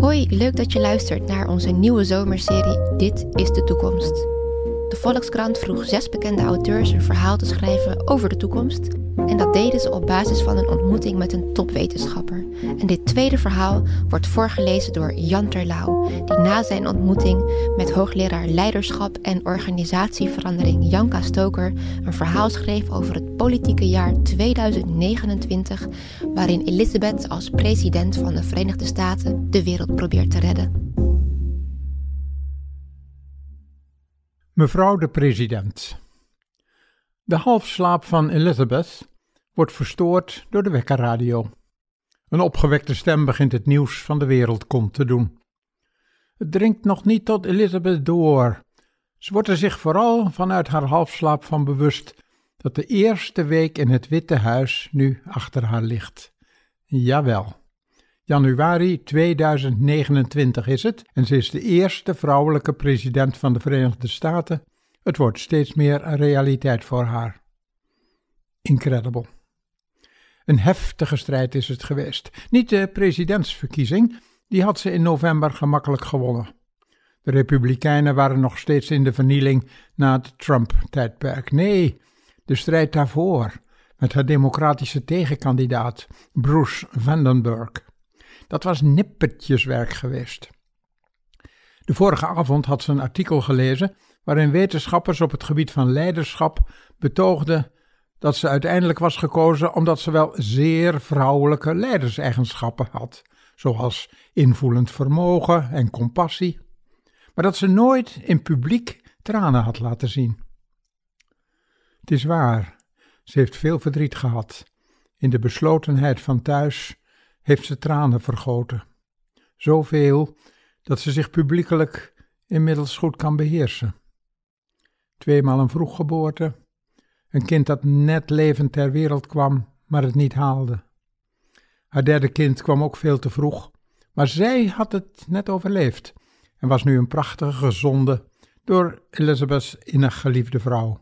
Hoi, leuk dat je luistert naar onze nieuwe zomerserie Dit is de toekomst. De Volkskrant vroeg zes bekende auteurs een verhaal te schrijven over de toekomst. En dat deden ze op basis van een ontmoeting met een topwetenschapper. En dit tweede verhaal wordt voorgelezen door Jan Terlouw, die na zijn ontmoeting met hoogleraar leiderschap en organisatieverandering Janka Stoker een verhaal schreef over het politieke jaar 2029, waarin Elizabeth als president van de Verenigde Staten de wereld probeert te redden. Mevrouw de president. De halfslaap van Elizabeth wordt verstoord door de wekkerradio. Een opgewekte stem begint het nieuws van de wereld te doen. Het dringt nog niet tot Elizabeth door. Ze wordt er zich vooral vanuit haar halfslaap van bewust dat de eerste week in het Witte Huis nu achter haar ligt. Jawel. Januari 2029 is het en ze is de eerste vrouwelijke president van de Verenigde Staten. Het wordt steeds meer een realiteit voor haar. Incredible. Een heftige strijd is het geweest. Niet de presidentsverkiezing, die had ze in november gemakkelijk gewonnen. De Republikeinen waren nog steeds in de vernieling na het Trump-tijdperk. Nee, de strijd daarvoor met haar democratische tegenkandidaat Bruce Vandenberg. Dat was nippertjeswerk geweest. De vorige avond had ze een artikel gelezen waarin wetenschappers op het gebied van leiderschap betoogden dat ze uiteindelijk was gekozen omdat ze wel zeer vrouwelijke leiderseigenschappen had, zoals invoelend vermogen en compassie, maar dat ze nooit in publiek tranen had laten zien. Het is waar, ze heeft veel verdriet gehad. In de beslotenheid van thuis heeft ze tranen vergoten. Zoveel dat ze zich publiekelijk inmiddels goed kan beheersen. Tweemaal een vroeggeboorte, een kind dat net levend ter wereld kwam, maar het niet haalde. Haar derde kind kwam ook veel te vroeg, maar zij had het net overleefd en was nu een prachtige, gezonde, door Elizabeth's innig geliefde vrouw.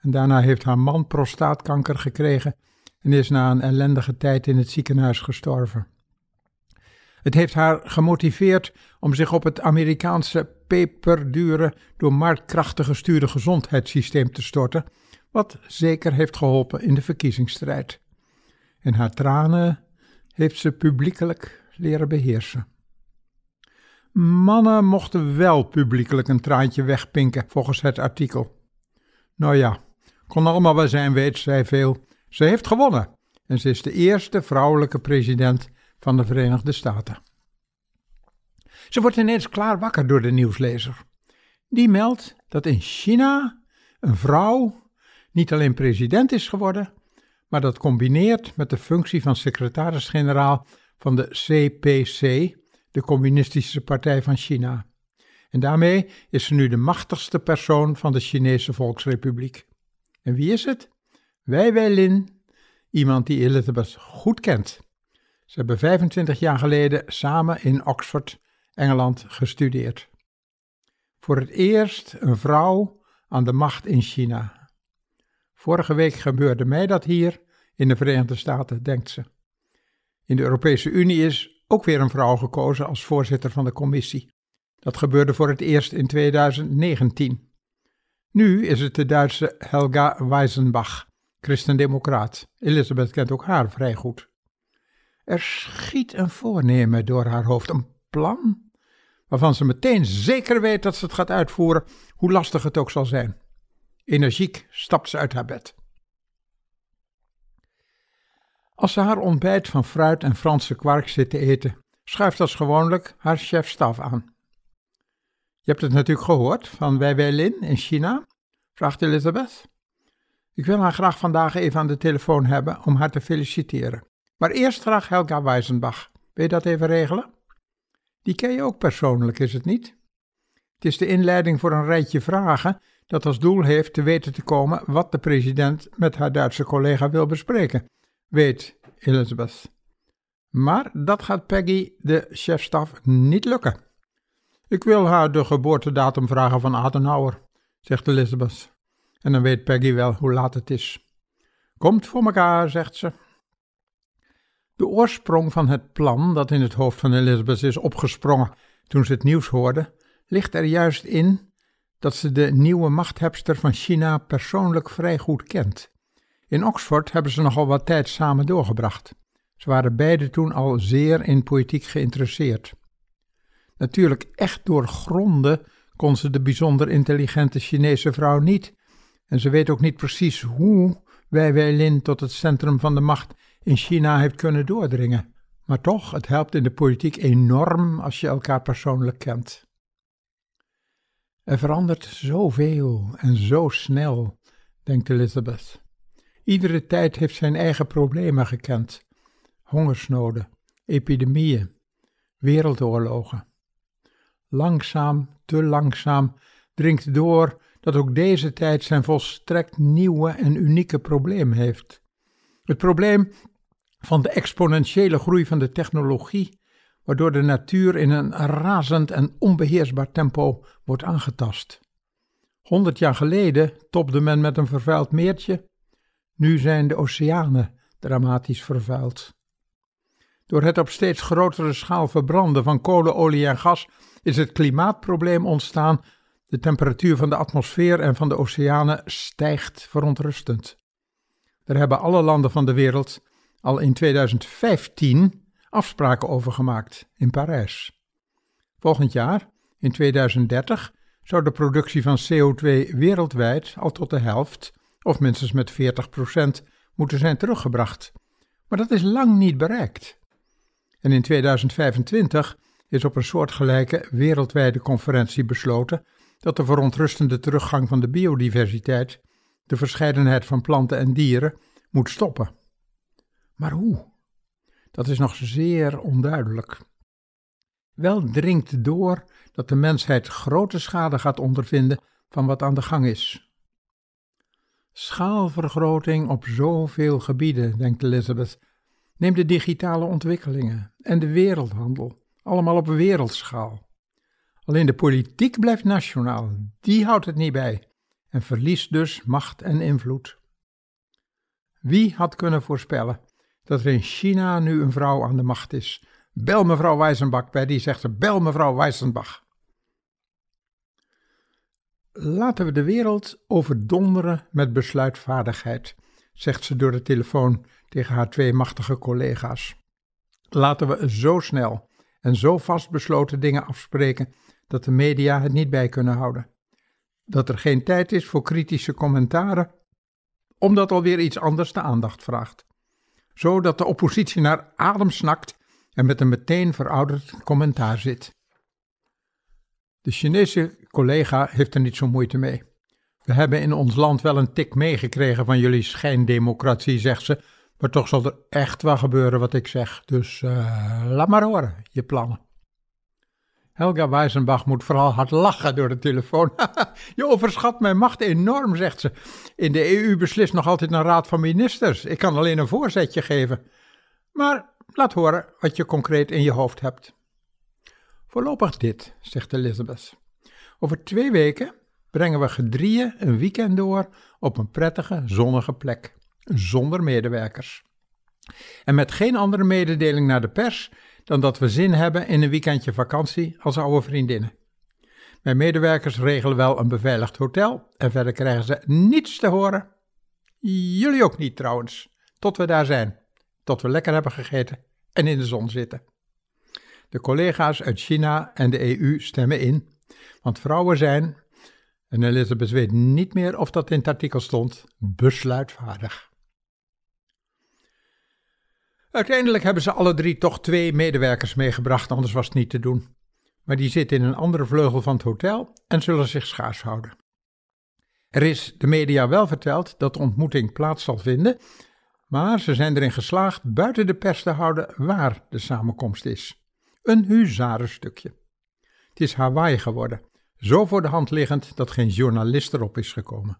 En daarna heeft haar man prostaatkanker gekregen en is na een ellendige tijd in het ziekenhuis gestorven. Het heeft haar gemotiveerd om zich op het Amerikaanse peperdure, door marktkrachten gestuurde gezondheidssysteem te storten, wat zeker heeft geholpen in de verkiezingsstrijd. En haar tranen heeft ze publiekelijk leren beheersen. Mannen mochten wel publiekelijk een traantje wegpinken, volgens het artikel. Nou ja, kon allemaal wel zijn, weet zij veel. Ze heeft gewonnen en ze is de eerste vrouwelijke president van de Verenigde Staten. Ze wordt ineens klaar wakker door de nieuwslezer. Die meldt dat in China een vrouw niet alleen president is geworden, maar dat combineert met de functie van secretaris-generaal van de CPC, de Communistische Partij van China. En daarmee is ze nu de machtigste persoon van de Chinese Volksrepubliek. En wie is het? Wei Weilin, iemand die Elizabeth goed kent. Ze hebben 25 jaar geleden samen in Oxford, Engeland, gestudeerd. Voor het eerst een vrouw aan de macht in China. Vorige week gebeurde mij dat hier in de Verenigde Staten, denkt ze. In de Europese Unie is ook weer een vrouw gekozen als voorzitter van de commissie. Dat gebeurde voor het eerst in 2019. Nu is het de Duitse Helga Weisenbach, christendemocraat. Elisabeth kent ook haar vrij goed. Er schiet een voornemen door haar hoofd, een plan waarvan ze meteen zeker weet dat ze het gaat uitvoeren, hoe lastig het ook zal zijn. Energiek stapt ze uit haar bed. Als ze haar ontbijt van fruit en Franse kwark zit te eten, schuift als gewoonlijk haar chef staf aan. Je hebt het natuurlijk gehoord van Wei Weilin in China? vraagt Elizabeth. Ik wil haar graag vandaag even aan de telefoon hebben om haar te feliciteren. Maar eerst graag Helga Weisenbach. Wil je dat even regelen? Die ken je ook persoonlijk, is het niet? Het is de inleiding voor een rijtje vragen dat als doel heeft te weten te komen wat de president met haar Duitse collega wil bespreken. Weet Elizabeth. Maar dat gaat Peggy, de chefstaf, niet lukken. Ik wil haar de geboortedatum vragen van Adenauer, zegt Elizabeth. En dan weet Peggy wel hoe laat het is. Komt voor elkaar, zegt ze. De oorsprong van het plan dat in het hoofd van Elizabeth is opgesprongen toen ze het nieuws hoorde, ligt er juist in dat ze de nieuwe machthebster van China persoonlijk vrij goed kent. In Oxford hebben ze nogal wat tijd samen doorgebracht. Ze waren beide toen al zeer in politiek geïnteresseerd. Natuurlijk echt doorgronden kon ze de bijzonder intelligente Chinese vrouw niet, en ze weet ook niet precies hoe Wei Weilin tot het centrum van de macht in China heeft kunnen doordringen. Maar toch, het helpt in de politiek enorm als je elkaar persoonlijk kent. Er verandert zoveel en zo snel, denkt Elizabeth. Iedere tijd heeft zijn eigen problemen gekend: hongersnoden, epidemieën, wereldoorlogen. Langzaam, te langzaam dringt door dat ook deze tijd zijn volstrekt nieuwe en unieke probleem heeft. Het probleem van de exponentiële groei van de technologie, waardoor de natuur in een razend en onbeheersbaar tempo wordt aangetast. Honderd jaar geleden topde men met een vervuild meertje, nu zijn de oceanen dramatisch vervuild. Door het op steeds grotere schaal verbranden van kolen, olie en gas is het klimaatprobleem ontstaan. De temperatuur van de atmosfeer en van de oceanen stijgt verontrustend. Daar hebben alle landen van de wereld al in 2015 afspraken over gemaakt in Parijs. Volgend jaar, in 2030, zou de productie van CO2 wereldwijd al tot de helft, of minstens met 40%, moeten zijn teruggebracht. Maar dat is lang niet bereikt. En in 2025 is op een soortgelijke wereldwijde conferentie besloten dat de verontrustende teruggang van de biodiversiteit, de verscheidenheid van planten en dieren, moet stoppen. Maar hoe? Dat is nog zeer onduidelijk. Wel dringt door dat de mensheid grote schade gaat ondervinden van wat aan de gang is. Schaalvergroting op zoveel gebieden, denkt Elizabeth. Neem de digitale ontwikkelingen en de wereldhandel, allemaal op wereldschaal. Alleen de politiek blijft nationaal, die houdt het niet bij en verliest dus macht en invloed. Wie had kunnen voorspellen dat er in China nu een vrouw aan de macht is? Bel mevrouw Weizenbach bij, die zegt ze, bel mevrouw Weizenbach. Laten we de wereld overdonderen met besluitvaardigheid, zegt ze door de telefoon tegen haar twee machtige collega's. Laten we zo snel en zo vastbesloten dingen afspreken dat de media het niet bij kunnen houden. Dat er geen tijd is voor kritische commentaren, omdat alweer iets anders de aandacht vraagt. Zodat de oppositie naar adem snakt en met een meteen verouderd commentaar zit. De Chinese collega heeft er niet zo moeite mee. We hebben in ons land wel een tik meegekregen van jullie schijndemocratie, zegt ze, maar toch zal er echt wel gebeuren wat ik zeg. Dus uh, laat maar horen, je plannen. Helga Weisenbach moet vooral hard lachen door de telefoon. je overschat mijn macht enorm, zegt ze. In de EU beslist nog altijd een raad van ministers. Ik kan alleen een voorzetje geven. Maar laat horen wat je concreet in je hoofd hebt. Voorlopig dit, zegt Elizabeth. Over twee weken brengen we gedrieën een weekend door op een prettige, zonnige plek zonder medewerkers. En met geen andere mededeling naar de pers dan dat we zin hebben in een weekendje vakantie als oude vriendinnen. Mijn medewerkers regelen wel een beveiligd hotel en verder krijgen ze niets te horen. Jullie ook niet trouwens, tot we daar zijn, tot we lekker hebben gegeten en in de zon zitten. De collega's uit China en de EU stemmen in, want vrouwen zijn, en Elizabeth weet niet meer of dat in het artikel stond, besluitvaardig. Uiteindelijk hebben ze alle drie toch twee medewerkers meegebracht, anders was het niet te doen. Maar die zitten in een andere vleugel van het hotel en zullen zich schaars houden. Er is de media wel verteld dat de ontmoeting plaats zal vinden, maar ze zijn erin geslaagd buiten de pers te houden waar de samenkomst is. Een huzarenstukje. Het is Hawaii geworden, zo voor de hand liggend dat geen journalist erop is gekomen.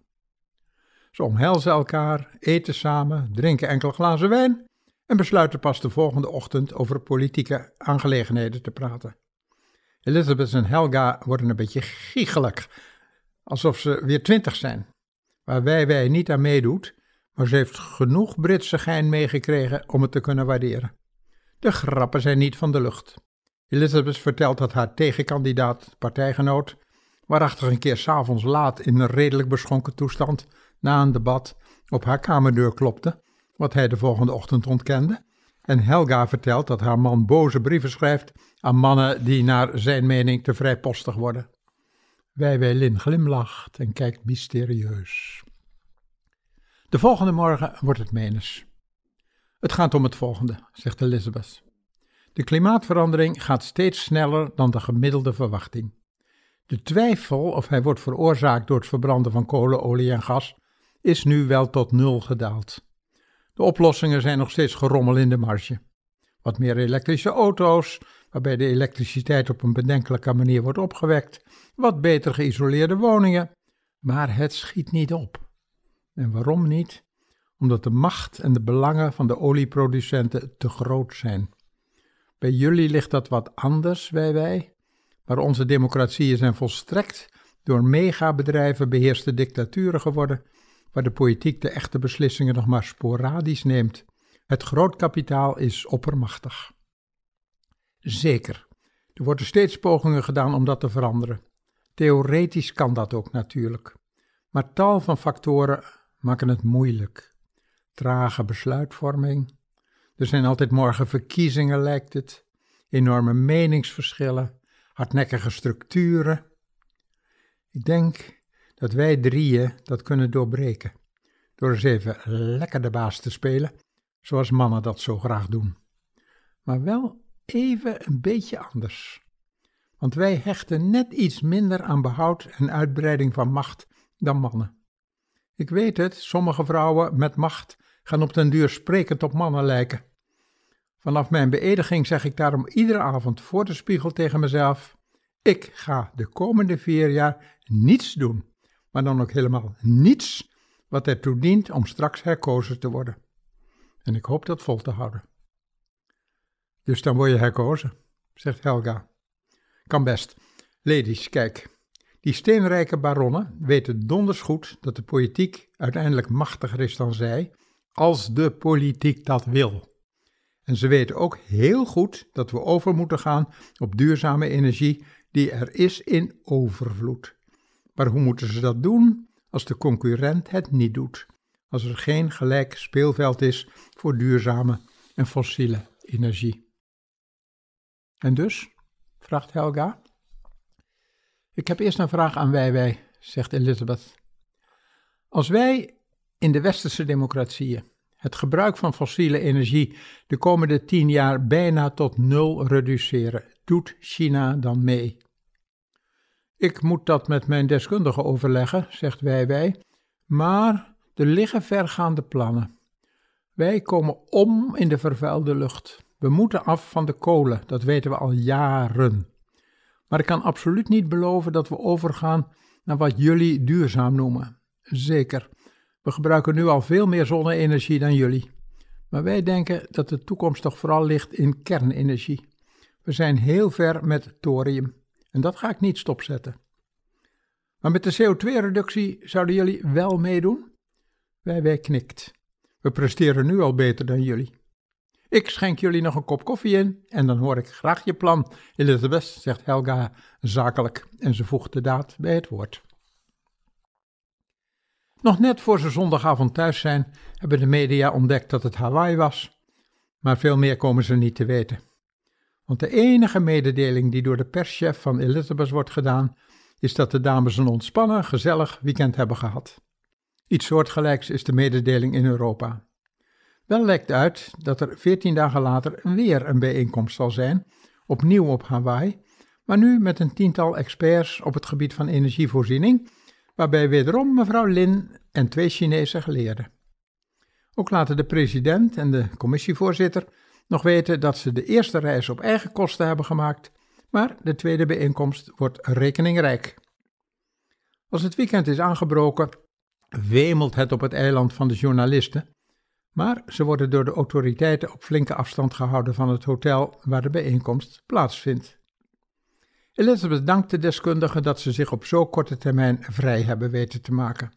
Ze omhelzen elkaar, eten samen, drinken enkele glazen wijn en besluiten pas de volgende ochtend over politieke aangelegenheden te praten. Elizabeth en Helga worden een beetje giechelig, alsof ze weer twintig zijn, waar wij wij niet aan meedoet, maar ze heeft genoeg Britse gein meegekregen om het te kunnen waarderen. De grappen zijn niet van de lucht. Elizabeth vertelt dat haar tegenkandidaat, partijgenoot, waarachtig een keer s'avonds laat in een redelijk beschonken toestand, na een debat, op haar kamerdeur klopte, wat hij de volgende ochtend ontkende. En Helga vertelt dat haar man boze brieven schrijft aan mannen die naar zijn mening te vrijpostig worden. Wijwijlin glimlacht en kijkt mysterieus. De volgende morgen wordt het menens. Het gaat om het volgende, zegt Elizabeth. De klimaatverandering gaat steeds sneller dan de gemiddelde verwachting. De twijfel of hij wordt veroorzaakt door het verbranden van kolen, olie en gas is nu wel tot nul gedaald. De oplossingen zijn nog steeds gerommel in de marge. Wat meer elektrische auto's, waarbij de elektriciteit op een bedenkelijke manier wordt opgewekt, wat beter geïsoleerde woningen, maar het schiet niet op. En waarom niet? Omdat de macht en de belangen van de olieproducenten te groot zijn. Bij jullie ligt dat wat anders, wij wij, maar onze democratieën zijn volstrekt door megabedrijven beheerste dictaturen geworden, waar de politiek de echte beslissingen nog maar sporadisch neemt. Het grootkapitaal is oppermachtig. Zeker, er worden steeds pogingen gedaan om dat te veranderen. Theoretisch kan dat ook natuurlijk. Maar tal van factoren maken het moeilijk. Trage besluitvorming. Er zijn altijd morgen verkiezingen, lijkt het. Enorme meningsverschillen. Hardnekkige structuren. Ik denk dat wij drieën dat kunnen doorbreken. Door eens even lekker de baas te spelen, zoals mannen dat zo graag doen. Maar wel even een beetje anders. Want wij hechten net iets minder aan behoud en uitbreiding van macht dan mannen. Ik weet het, sommige vrouwen met macht gaan op den duur sprekend op mannen lijken. Vanaf mijn beëdiging zeg ik daarom iedere avond voor de spiegel tegen mezelf: Ik ga de komende vier jaar niets doen, maar dan ook helemaal niets wat ertoe dient om straks herkozen te worden. En ik hoop dat vol te houden. Dus dan word je herkozen, zegt Helga. Kan best. Ladies, kijk. Die steenrijke baronnen weten donders goed dat de politiek uiteindelijk machtiger is dan zij, als de politiek dat wil. En ze weten ook heel goed dat we over moeten gaan op duurzame energie die er is in overvloed. Maar hoe moeten ze dat doen als de concurrent het niet doet? Als er geen gelijk speelveld is voor duurzame en fossiele energie. En dus? vraagt Helga. Ik heb eerst een vraag aan wij wij, zegt Elizabeth. Als wij in de westerse democratieën het gebruik van fossiele energie de komende tien jaar bijna tot nul reduceren, doet China dan mee? Ik moet dat met mijn deskundige overleggen, zegt wij wij, maar er liggen vergaande plannen. Wij komen om in de vervuilde lucht. We moeten af van de kolen, dat weten we al jaren. Maar ik kan absoluut niet beloven dat we overgaan naar wat jullie duurzaam noemen. Zeker, we gebruiken nu al veel meer zonne-energie dan jullie. Maar wij denken dat de toekomst toch vooral ligt in kernenergie. We zijn heel ver met thorium en dat ga ik niet stopzetten. Maar met de CO2-reductie zouden jullie wel meedoen? Wij, wij knikt. We presteren nu al beter dan jullie. Ik schenk jullie nog een kop koffie in en dan hoor ik graag je plan, Elizabeth, zegt Helga zakelijk en ze voegt de daad bij het woord. Nog net voor ze zondagavond thuis zijn, hebben de media ontdekt dat het Hawaii was, maar veel meer komen ze niet te weten. Want de enige mededeling die door de perschef van Elizabeth wordt gedaan, is dat de dames een ontspannen, gezellig weekend hebben gehad. Iets soortgelijks is de mededeling in Europa. Wel lekt uit dat er veertien dagen later weer een bijeenkomst zal zijn, opnieuw op Hawaii, maar nu met een tiental experts op het gebied van energievoorziening, waarbij wederom mevrouw Lin en twee Chinese geleerden. Ook laten de president en de commissievoorzitter nog weten dat ze de eerste reis op eigen kosten hebben gemaakt, maar de tweede bijeenkomst wordt rekeningrijk. Als het weekend is aangebroken, wemelt het op het eiland van de journalisten maar ze worden door de autoriteiten op flinke afstand gehouden van het hotel waar de bijeenkomst plaatsvindt. Elizabeth dankt de deskundigen dat ze zich op zo korte termijn vrij hebben weten te maken.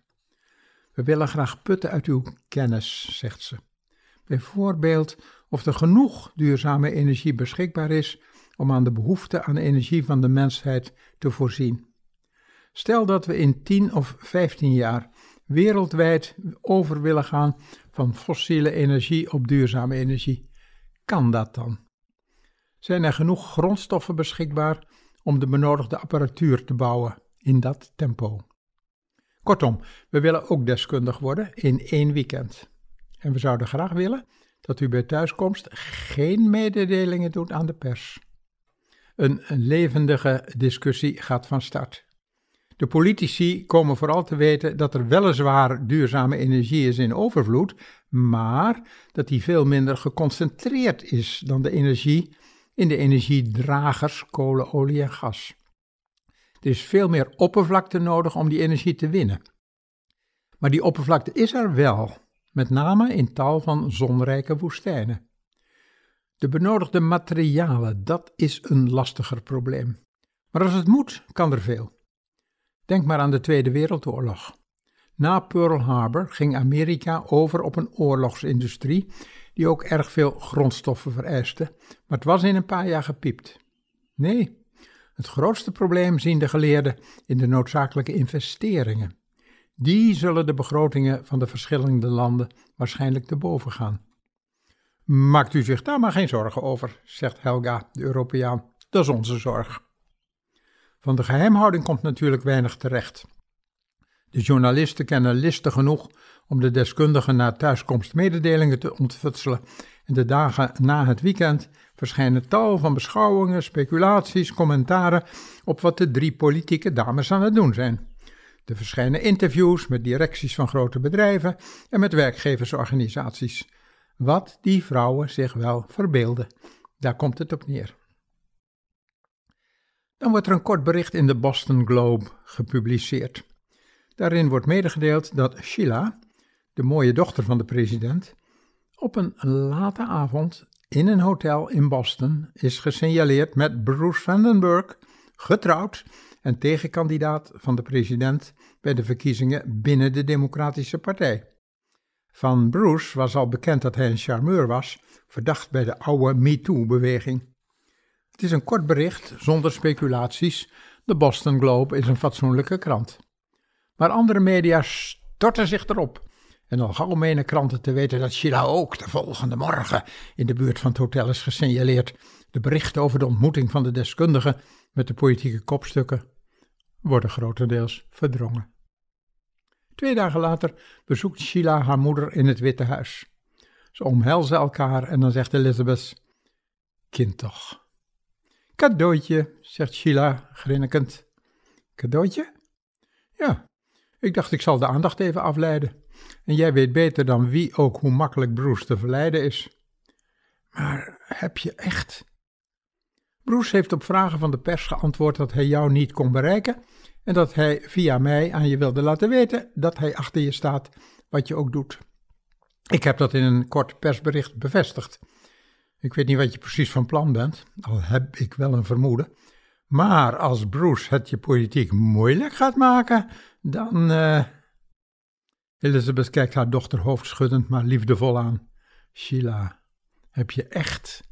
We willen graag putten uit uw kennis, zegt ze. Bijvoorbeeld of er genoeg duurzame energie beschikbaar is om aan de behoefte aan energie van de mensheid te voorzien. Stel dat we in 10 of 15 jaar wereldwijd over willen gaan van fossiele energie op duurzame energie. Kan dat dan? Zijn er genoeg grondstoffen beschikbaar om de benodigde apparatuur te bouwen in dat tempo? Kortom, we willen ook deskundig worden in één weekend. En we zouden graag willen dat u bij thuiskomst geen mededelingen doet aan de pers. Een, levendige discussie gaat van start. De politici komen vooral te weten dat er weliswaar duurzame energie is in overvloed, maar dat die veel minder geconcentreerd is dan de energie in de energiedragers kolen, olie en gas. Er is veel meer oppervlakte nodig om die energie te winnen. Maar die oppervlakte is er wel, met name in tal van zonrijke woestijnen. De benodigde materialen, dat is een lastiger probleem. Maar als het moet, kan er veel. Denk maar aan de Tweede Wereldoorlog. Na Pearl Harbor ging Amerika over op een oorlogsindustrie die ook erg veel grondstoffen vereiste, maar het was in een paar jaar gepiept. Nee, het grootste probleem zien de geleerden in de noodzakelijke investeringen. Die zullen de begrotingen van de verschillende landen waarschijnlijk te boven gaan. Maakt u zich daar maar geen zorgen over, zegt Helga, de Europeaan. Dat is onze zorg. Van de geheimhouding komt natuurlijk weinig terecht. De journalisten kennen listen genoeg om de deskundigen na thuiskomst mededelingen te ontfutselen. En de dagen na het weekend verschijnen tal van beschouwingen, speculaties, commentaren op wat de drie politieke dames aan het doen zijn. Er verschijnen interviews met directies van grote bedrijven en met werkgeversorganisaties. Wat die vrouwen zich wel verbeelden. Daar komt het op neer. Dan wordt er een kort bericht in de Boston Globe gepubliceerd. Daarin wordt medegedeeld dat Sheila, de mooie dochter van de president, op een late avond in een hotel in Boston is gesignaleerd met Bruce Vandenberg, getrouwd en tegenkandidaat van de president bij de verkiezingen binnen de Democratische Partij. Van Bruce was al bekend dat hij een charmeur was, verdacht bij de oude MeToo-beweging. Het is een kort bericht, zonder speculaties. De Boston Globe is een fatsoenlijke krant. Maar andere media storten zich erop. En al gauw menen kranten te weten dat Sheila ook de volgende morgen in de buurt van het hotel is gesignaleerd. De berichten over de ontmoeting van de deskundigen met de politieke kopstukken worden grotendeels verdrongen. Twee dagen later bezoekt Sheila haar moeder in het Witte Huis. Ze omhelzen elkaar en dan zegt Elizabeth: Kind toch. Cadeautje, zegt Sheila grinnikend. Cadeautje? Ja, ik dacht ik zal de aandacht even afleiden. En jij weet beter dan wie ook hoe makkelijk Bruce te verleiden is. Maar heb je echt? Bruce heeft op vragen van de pers geantwoord dat hij jou niet kon bereiken en dat hij via mij aan je wilde laten weten dat hij achter je staat, wat je ook doet. Ik heb dat in een kort persbericht bevestigd. Ik weet niet wat je precies van plan bent, al heb ik wel een vermoeden. Maar als Bruce het je politiek moeilijk gaat maken, dan. Uh... Elizabeth kijkt haar dochter hoofdschuddend, maar liefdevol aan. Sheila, heb je echt.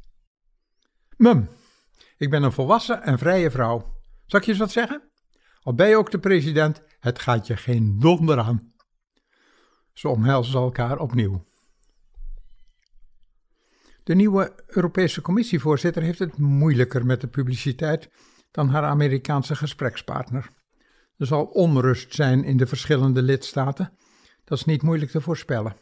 Mum, ik ben een volwassen en vrije vrouw. Zal ik je eens wat zeggen? Al ben je ook de president, het gaat je geen donder aan. Ze omhelzen elkaar opnieuw. De nieuwe Europese Commissievoorzitter heeft het moeilijker met de publiciteit dan haar Amerikaanse gesprekspartner. Er zal onrust zijn in de verschillende lidstaten. Dat is niet moeilijk te voorspellen.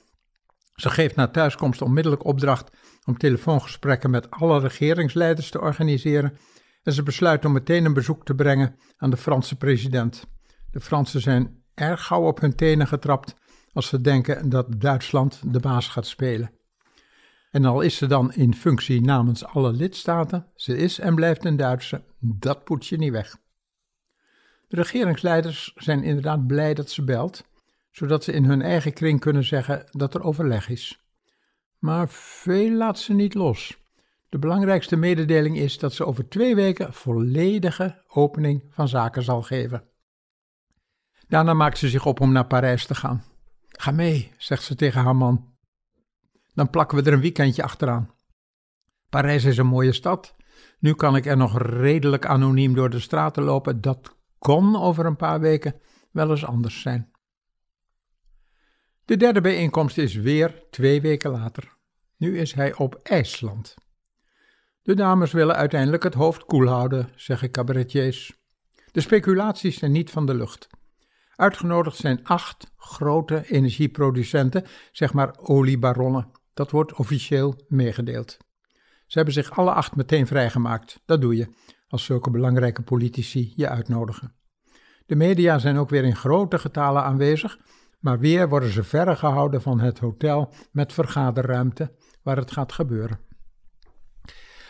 Ze geeft na thuiskomst onmiddellijk opdracht om telefoongesprekken met alle regeringsleiders te organiseren en ze besluit om meteen een bezoek te brengen aan de Franse president. De Fransen zijn erg gauw op hun tenen getrapt als ze denken dat Duitsland de baas gaat spelen. En al is ze dan in functie namens alle lidstaten, ze is en blijft een Duitse, dat poet je niet weg. De regeringsleiders zijn inderdaad blij dat ze belt, zodat ze in hun eigen kring kunnen zeggen dat er overleg is. Maar veel laat ze niet los. De belangrijkste mededeling is dat ze over twee weken volledige opening van zaken zal geven. Daarna maakt ze zich op om naar Parijs te gaan. Ga mee, zegt ze tegen haar man. Dan plakken we er een weekendje achteraan. Parijs is een mooie stad. Nu kan ik er nog redelijk anoniem door de straten lopen. Dat kon over een paar weken wel eens anders zijn. De derde bijeenkomst is weer twee weken later. Nu is hij op IJsland. De dames willen uiteindelijk het hoofd koel houden, zeggen cabaretiers. De speculaties zijn niet van de lucht. Uitgenodigd zijn acht grote energieproducenten, zeg maar oliebaronnen. Dat wordt officieel meegedeeld. Ze hebben zich alle acht meteen vrijgemaakt. Dat doe je als zulke belangrijke politici je uitnodigen. De media zijn ook weer in grote getalen aanwezig, maar weer worden ze verre gehouden van het hotel met vergaderruimte waar het gaat gebeuren.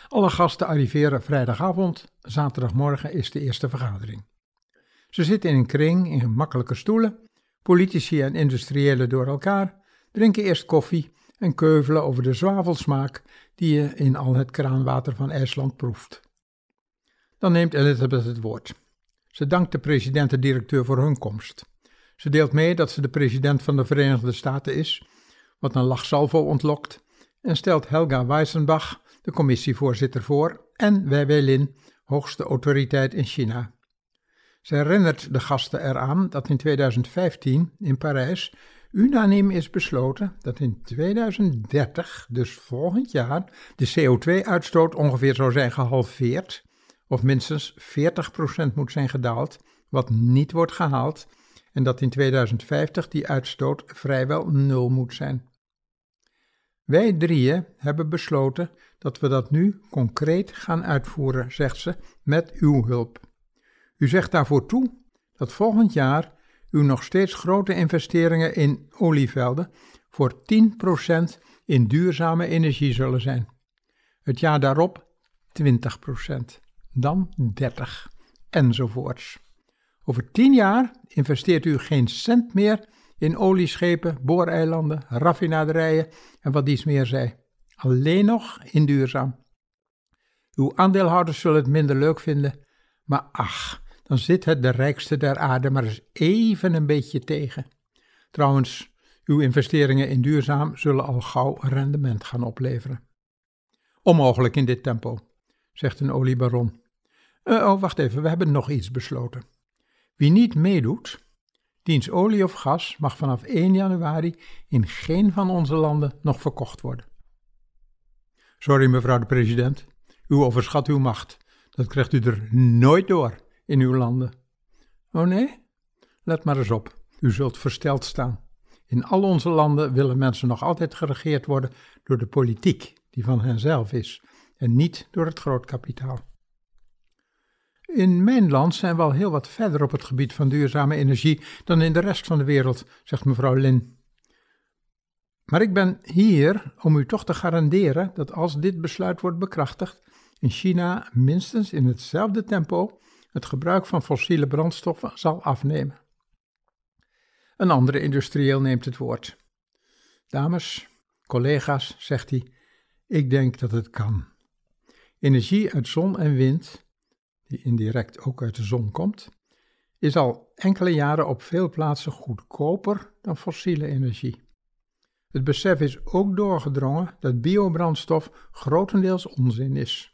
Alle gasten arriveren vrijdagavond, zaterdagmorgen is de eerste vergadering. Ze zitten in een kring in gemakkelijke stoelen, politici en industriëlen door elkaar, drinken eerst koffie en keuvelen over de zwavelsmaak die je in al het kraanwater van IJsland proeft. Dan neemt Elizabeth het woord. Ze dankt de president en directeur voor hun komst. Ze deelt mee dat ze de president van de Verenigde Staten is, wat een lachsalvo ontlokt, en stelt Helga Weisenbach, de commissievoorzitter, voor, en Wei Weilin, hoogste autoriteit in China. Ze herinnert de gasten eraan dat in 2015 in Parijs unaniem is besloten dat in 2030, dus volgend jaar, de CO2-uitstoot ongeveer zou zijn gehalveerd, of minstens 40% moet zijn gedaald, wat niet wordt gehaald, en dat in 2050 die uitstoot vrijwel nul moet zijn. Wij drieën hebben besloten dat we dat nu concreet gaan uitvoeren, zegt ze, met uw hulp. U zegt daarvoor toe dat volgend jaar u nog steeds grote investeringen in olievelden voor 10% in duurzame energie zullen zijn. Het jaar daarop 20%, dan 30% enzovoorts. Over 10 jaar investeert u geen cent meer in olieschepen, booreilanden, raffinaderijen en wat dies meer zij. Alleen nog in duurzaam. Uw aandeelhouders zullen het minder leuk vinden, maar ach, dan zit het de rijkste der aarde maar eens even een beetje tegen. Trouwens, uw investeringen in duurzaam zullen al gauw rendement gaan opleveren. Onmogelijk in dit tempo, zegt een oliebaron. Uh, oh, wacht even, we hebben nog iets besloten. Wie niet meedoet, diens olie of gas mag vanaf 1 januari in geen van onze landen nog verkocht worden. Sorry, mevrouw de president, u overschat uw macht. Dat krijgt u er nooit door in uw landen. Oh nee? Let maar eens op, u zult versteld staan. In al onze landen willen mensen nog altijd geregeerd worden door de politiek, die van henzelf is, en niet door het grootkapitaal. In mijn land zijn we al heel wat verder op het gebied van duurzame energie dan in de rest van de wereld, zegt mevrouw Lin. Maar ik ben hier om u toch te garanderen dat als dit besluit wordt bekrachtigd, in China minstens in hetzelfde tempo het gebruik van fossiele brandstoffen zal afnemen. Een andere industrieel neemt het woord. Dames, collega's, zegt hij, ik denk dat het kan. Energie uit zon en wind, die indirect ook uit de zon komt, is al enkele jaren op veel plaatsen goedkoper dan fossiele energie. Het besef is ook doorgedrongen dat biobrandstof grotendeels onzin is.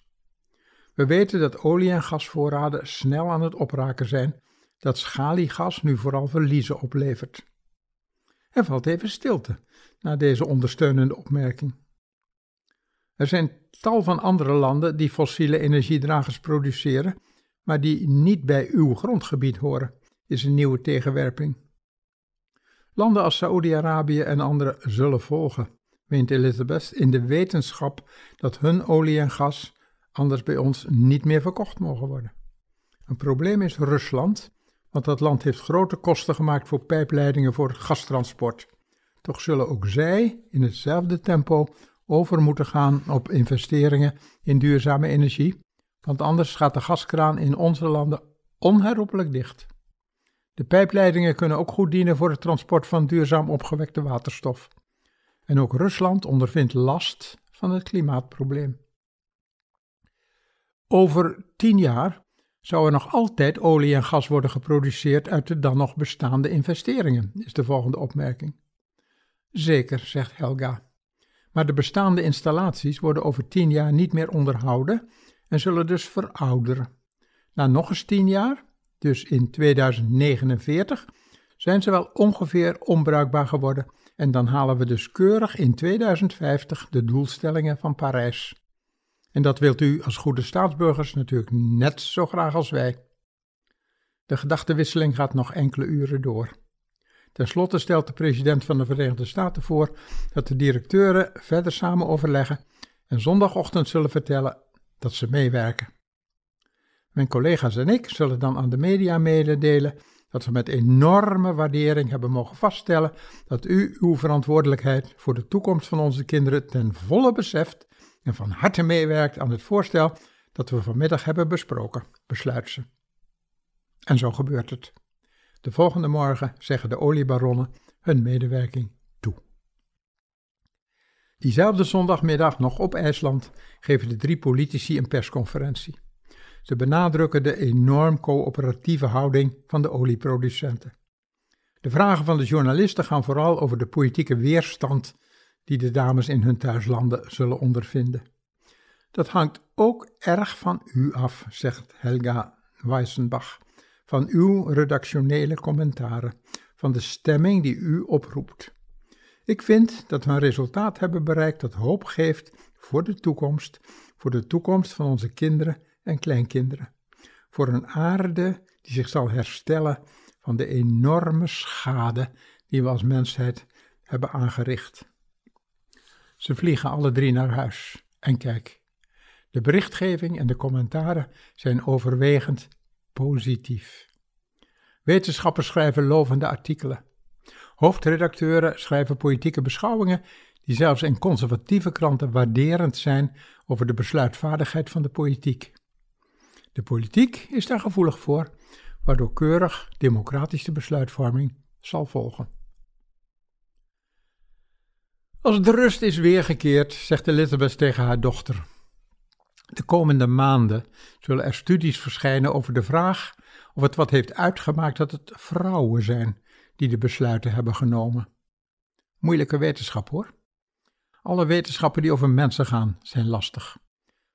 We weten dat olie- en gasvoorraden snel aan het opraken zijn, dat schaliegas nu vooral verliezen oplevert. Er valt even stilte na deze ondersteunende opmerking. Er zijn tal van andere landen die fossiele energiedragers produceren, maar die niet bij uw grondgebied horen, is een nieuwe tegenwerping. Landen als Saoedi-Arabië en andere zullen volgen, meent Elizabeth, in de wetenschap dat hun olie en gas anders bij ons niet meer verkocht mogen worden. Een probleem is Rusland, want dat land heeft grote kosten gemaakt voor pijpleidingen voor gastransport. Toch zullen ook zij in hetzelfde tempo over moeten gaan op investeringen in duurzame energie, want anders gaat de gaskraan in onze landen onherroepelijk dicht. De pijpleidingen kunnen ook goed dienen voor het transport van duurzaam opgewekte waterstof. En ook Rusland ondervindt last van het klimaatprobleem. Over tien jaar zou er nog altijd olie en gas worden geproduceerd uit de dan nog bestaande investeringen, is de volgende opmerking. Zeker, zegt Helga. Maar de bestaande installaties worden over tien jaar niet meer onderhouden en zullen dus verouderen. Na nog eens tien jaar, dus in 2049, zijn ze wel ongeveer onbruikbaar geworden en dan halen we dus keurig in 2050 de doelstellingen van Parijs. En dat wilt u als goede staatsburgers natuurlijk net zo graag als wij. De gedachtenwisseling gaat nog enkele uren door. Ten slotte stelt de president van de Verenigde Staten voor dat de directeuren verder samen overleggen en zondagochtend zullen vertellen dat ze meewerken. Mijn collega's en ik zullen dan aan de media mededelen dat we met enorme waardering hebben mogen vaststellen dat u uw verantwoordelijkheid voor de toekomst van onze kinderen ten volle beseft en van harte meewerkt aan het voorstel dat we vanmiddag hebben besproken, besluit ze. En zo gebeurt het. De volgende morgen zeggen de oliebaronnen hun medewerking toe. Diezelfde zondagmiddag nog op IJsland geven de drie politici een persconferentie. Ze benadrukken de enorm coöperatieve houding van de olieproducenten. De vragen van de journalisten gaan vooral over de politieke weerstand die de dames in hun thuislanden zullen ondervinden. Dat hangt ook erg van u af, zegt Helga Weissenbach, van uw redactionele commentaren, van de stemming die u oproept. Ik vind dat we een resultaat hebben bereikt dat hoop geeft voor de toekomst, voor de toekomst van onze kinderen en kleinkinderen. Voor een aarde die zich zal herstellen van de enorme schade die we als mensheid hebben aangericht. Ze vliegen alle drie naar huis. En kijk, de berichtgeving en de commentaren zijn overwegend positief. Wetenschappers schrijven lovende artikelen. Hoofdredacteuren schrijven politieke beschouwingen die zelfs in conservatieve kranten waarderend zijn over de besluitvaardigheid van de politiek. De politiek is daar gevoelig voor, waardoor keurig democratische besluitvorming zal volgen. Als de rust is weergekeerd, zegt Elizabeth tegen haar dochter. De komende maanden zullen er studies verschijnen over de vraag of het wat heeft uitgemaakt dat het vrouwen zijn die de besluiten hebben genomen. Moeilijke wetenschap hoor. Alle wetenschappen die over mensen gaan zijn lastig.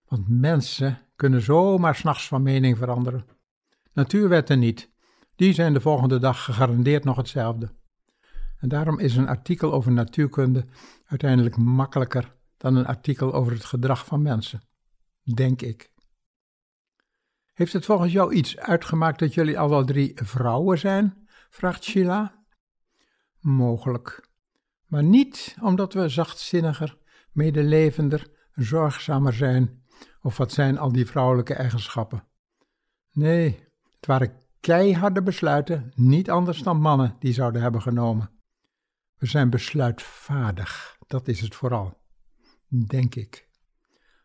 Want mensen kunnen zomaar s'nachts van mening veranderen. Natuurwetten niet. Die zijn de volgende dag gegarandeerd nog hetzelfde. En daarom is een artikel over natuurkunde uiteindelijk makkelijker dan een artikel over het gedrag van mensen. Denk ik. Heeft het volgens jou iets uitgemaakt dat jullie alle drie vrouwen zijn? vraagt Sheila. Mogelijk. Maar niet omdat we zachtzinniger, medelevender, zorgzamer zijn of wat zijn al die vrouwelijke eigenschappen? Nee, het waren keiharde besluiten, niet anders dan mannen die zouden hebben genomen. We zijn besluitvaardig, dat is het vooral. Denk ik.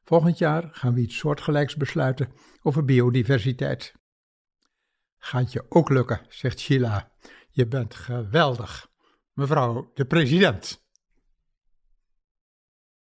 Volgend jaar gaan we iets soortgelijks besluiten over biodiversiteit. Gaat je ook lukken, zegt Sheila. Je bent geweldig, mevrouw de president.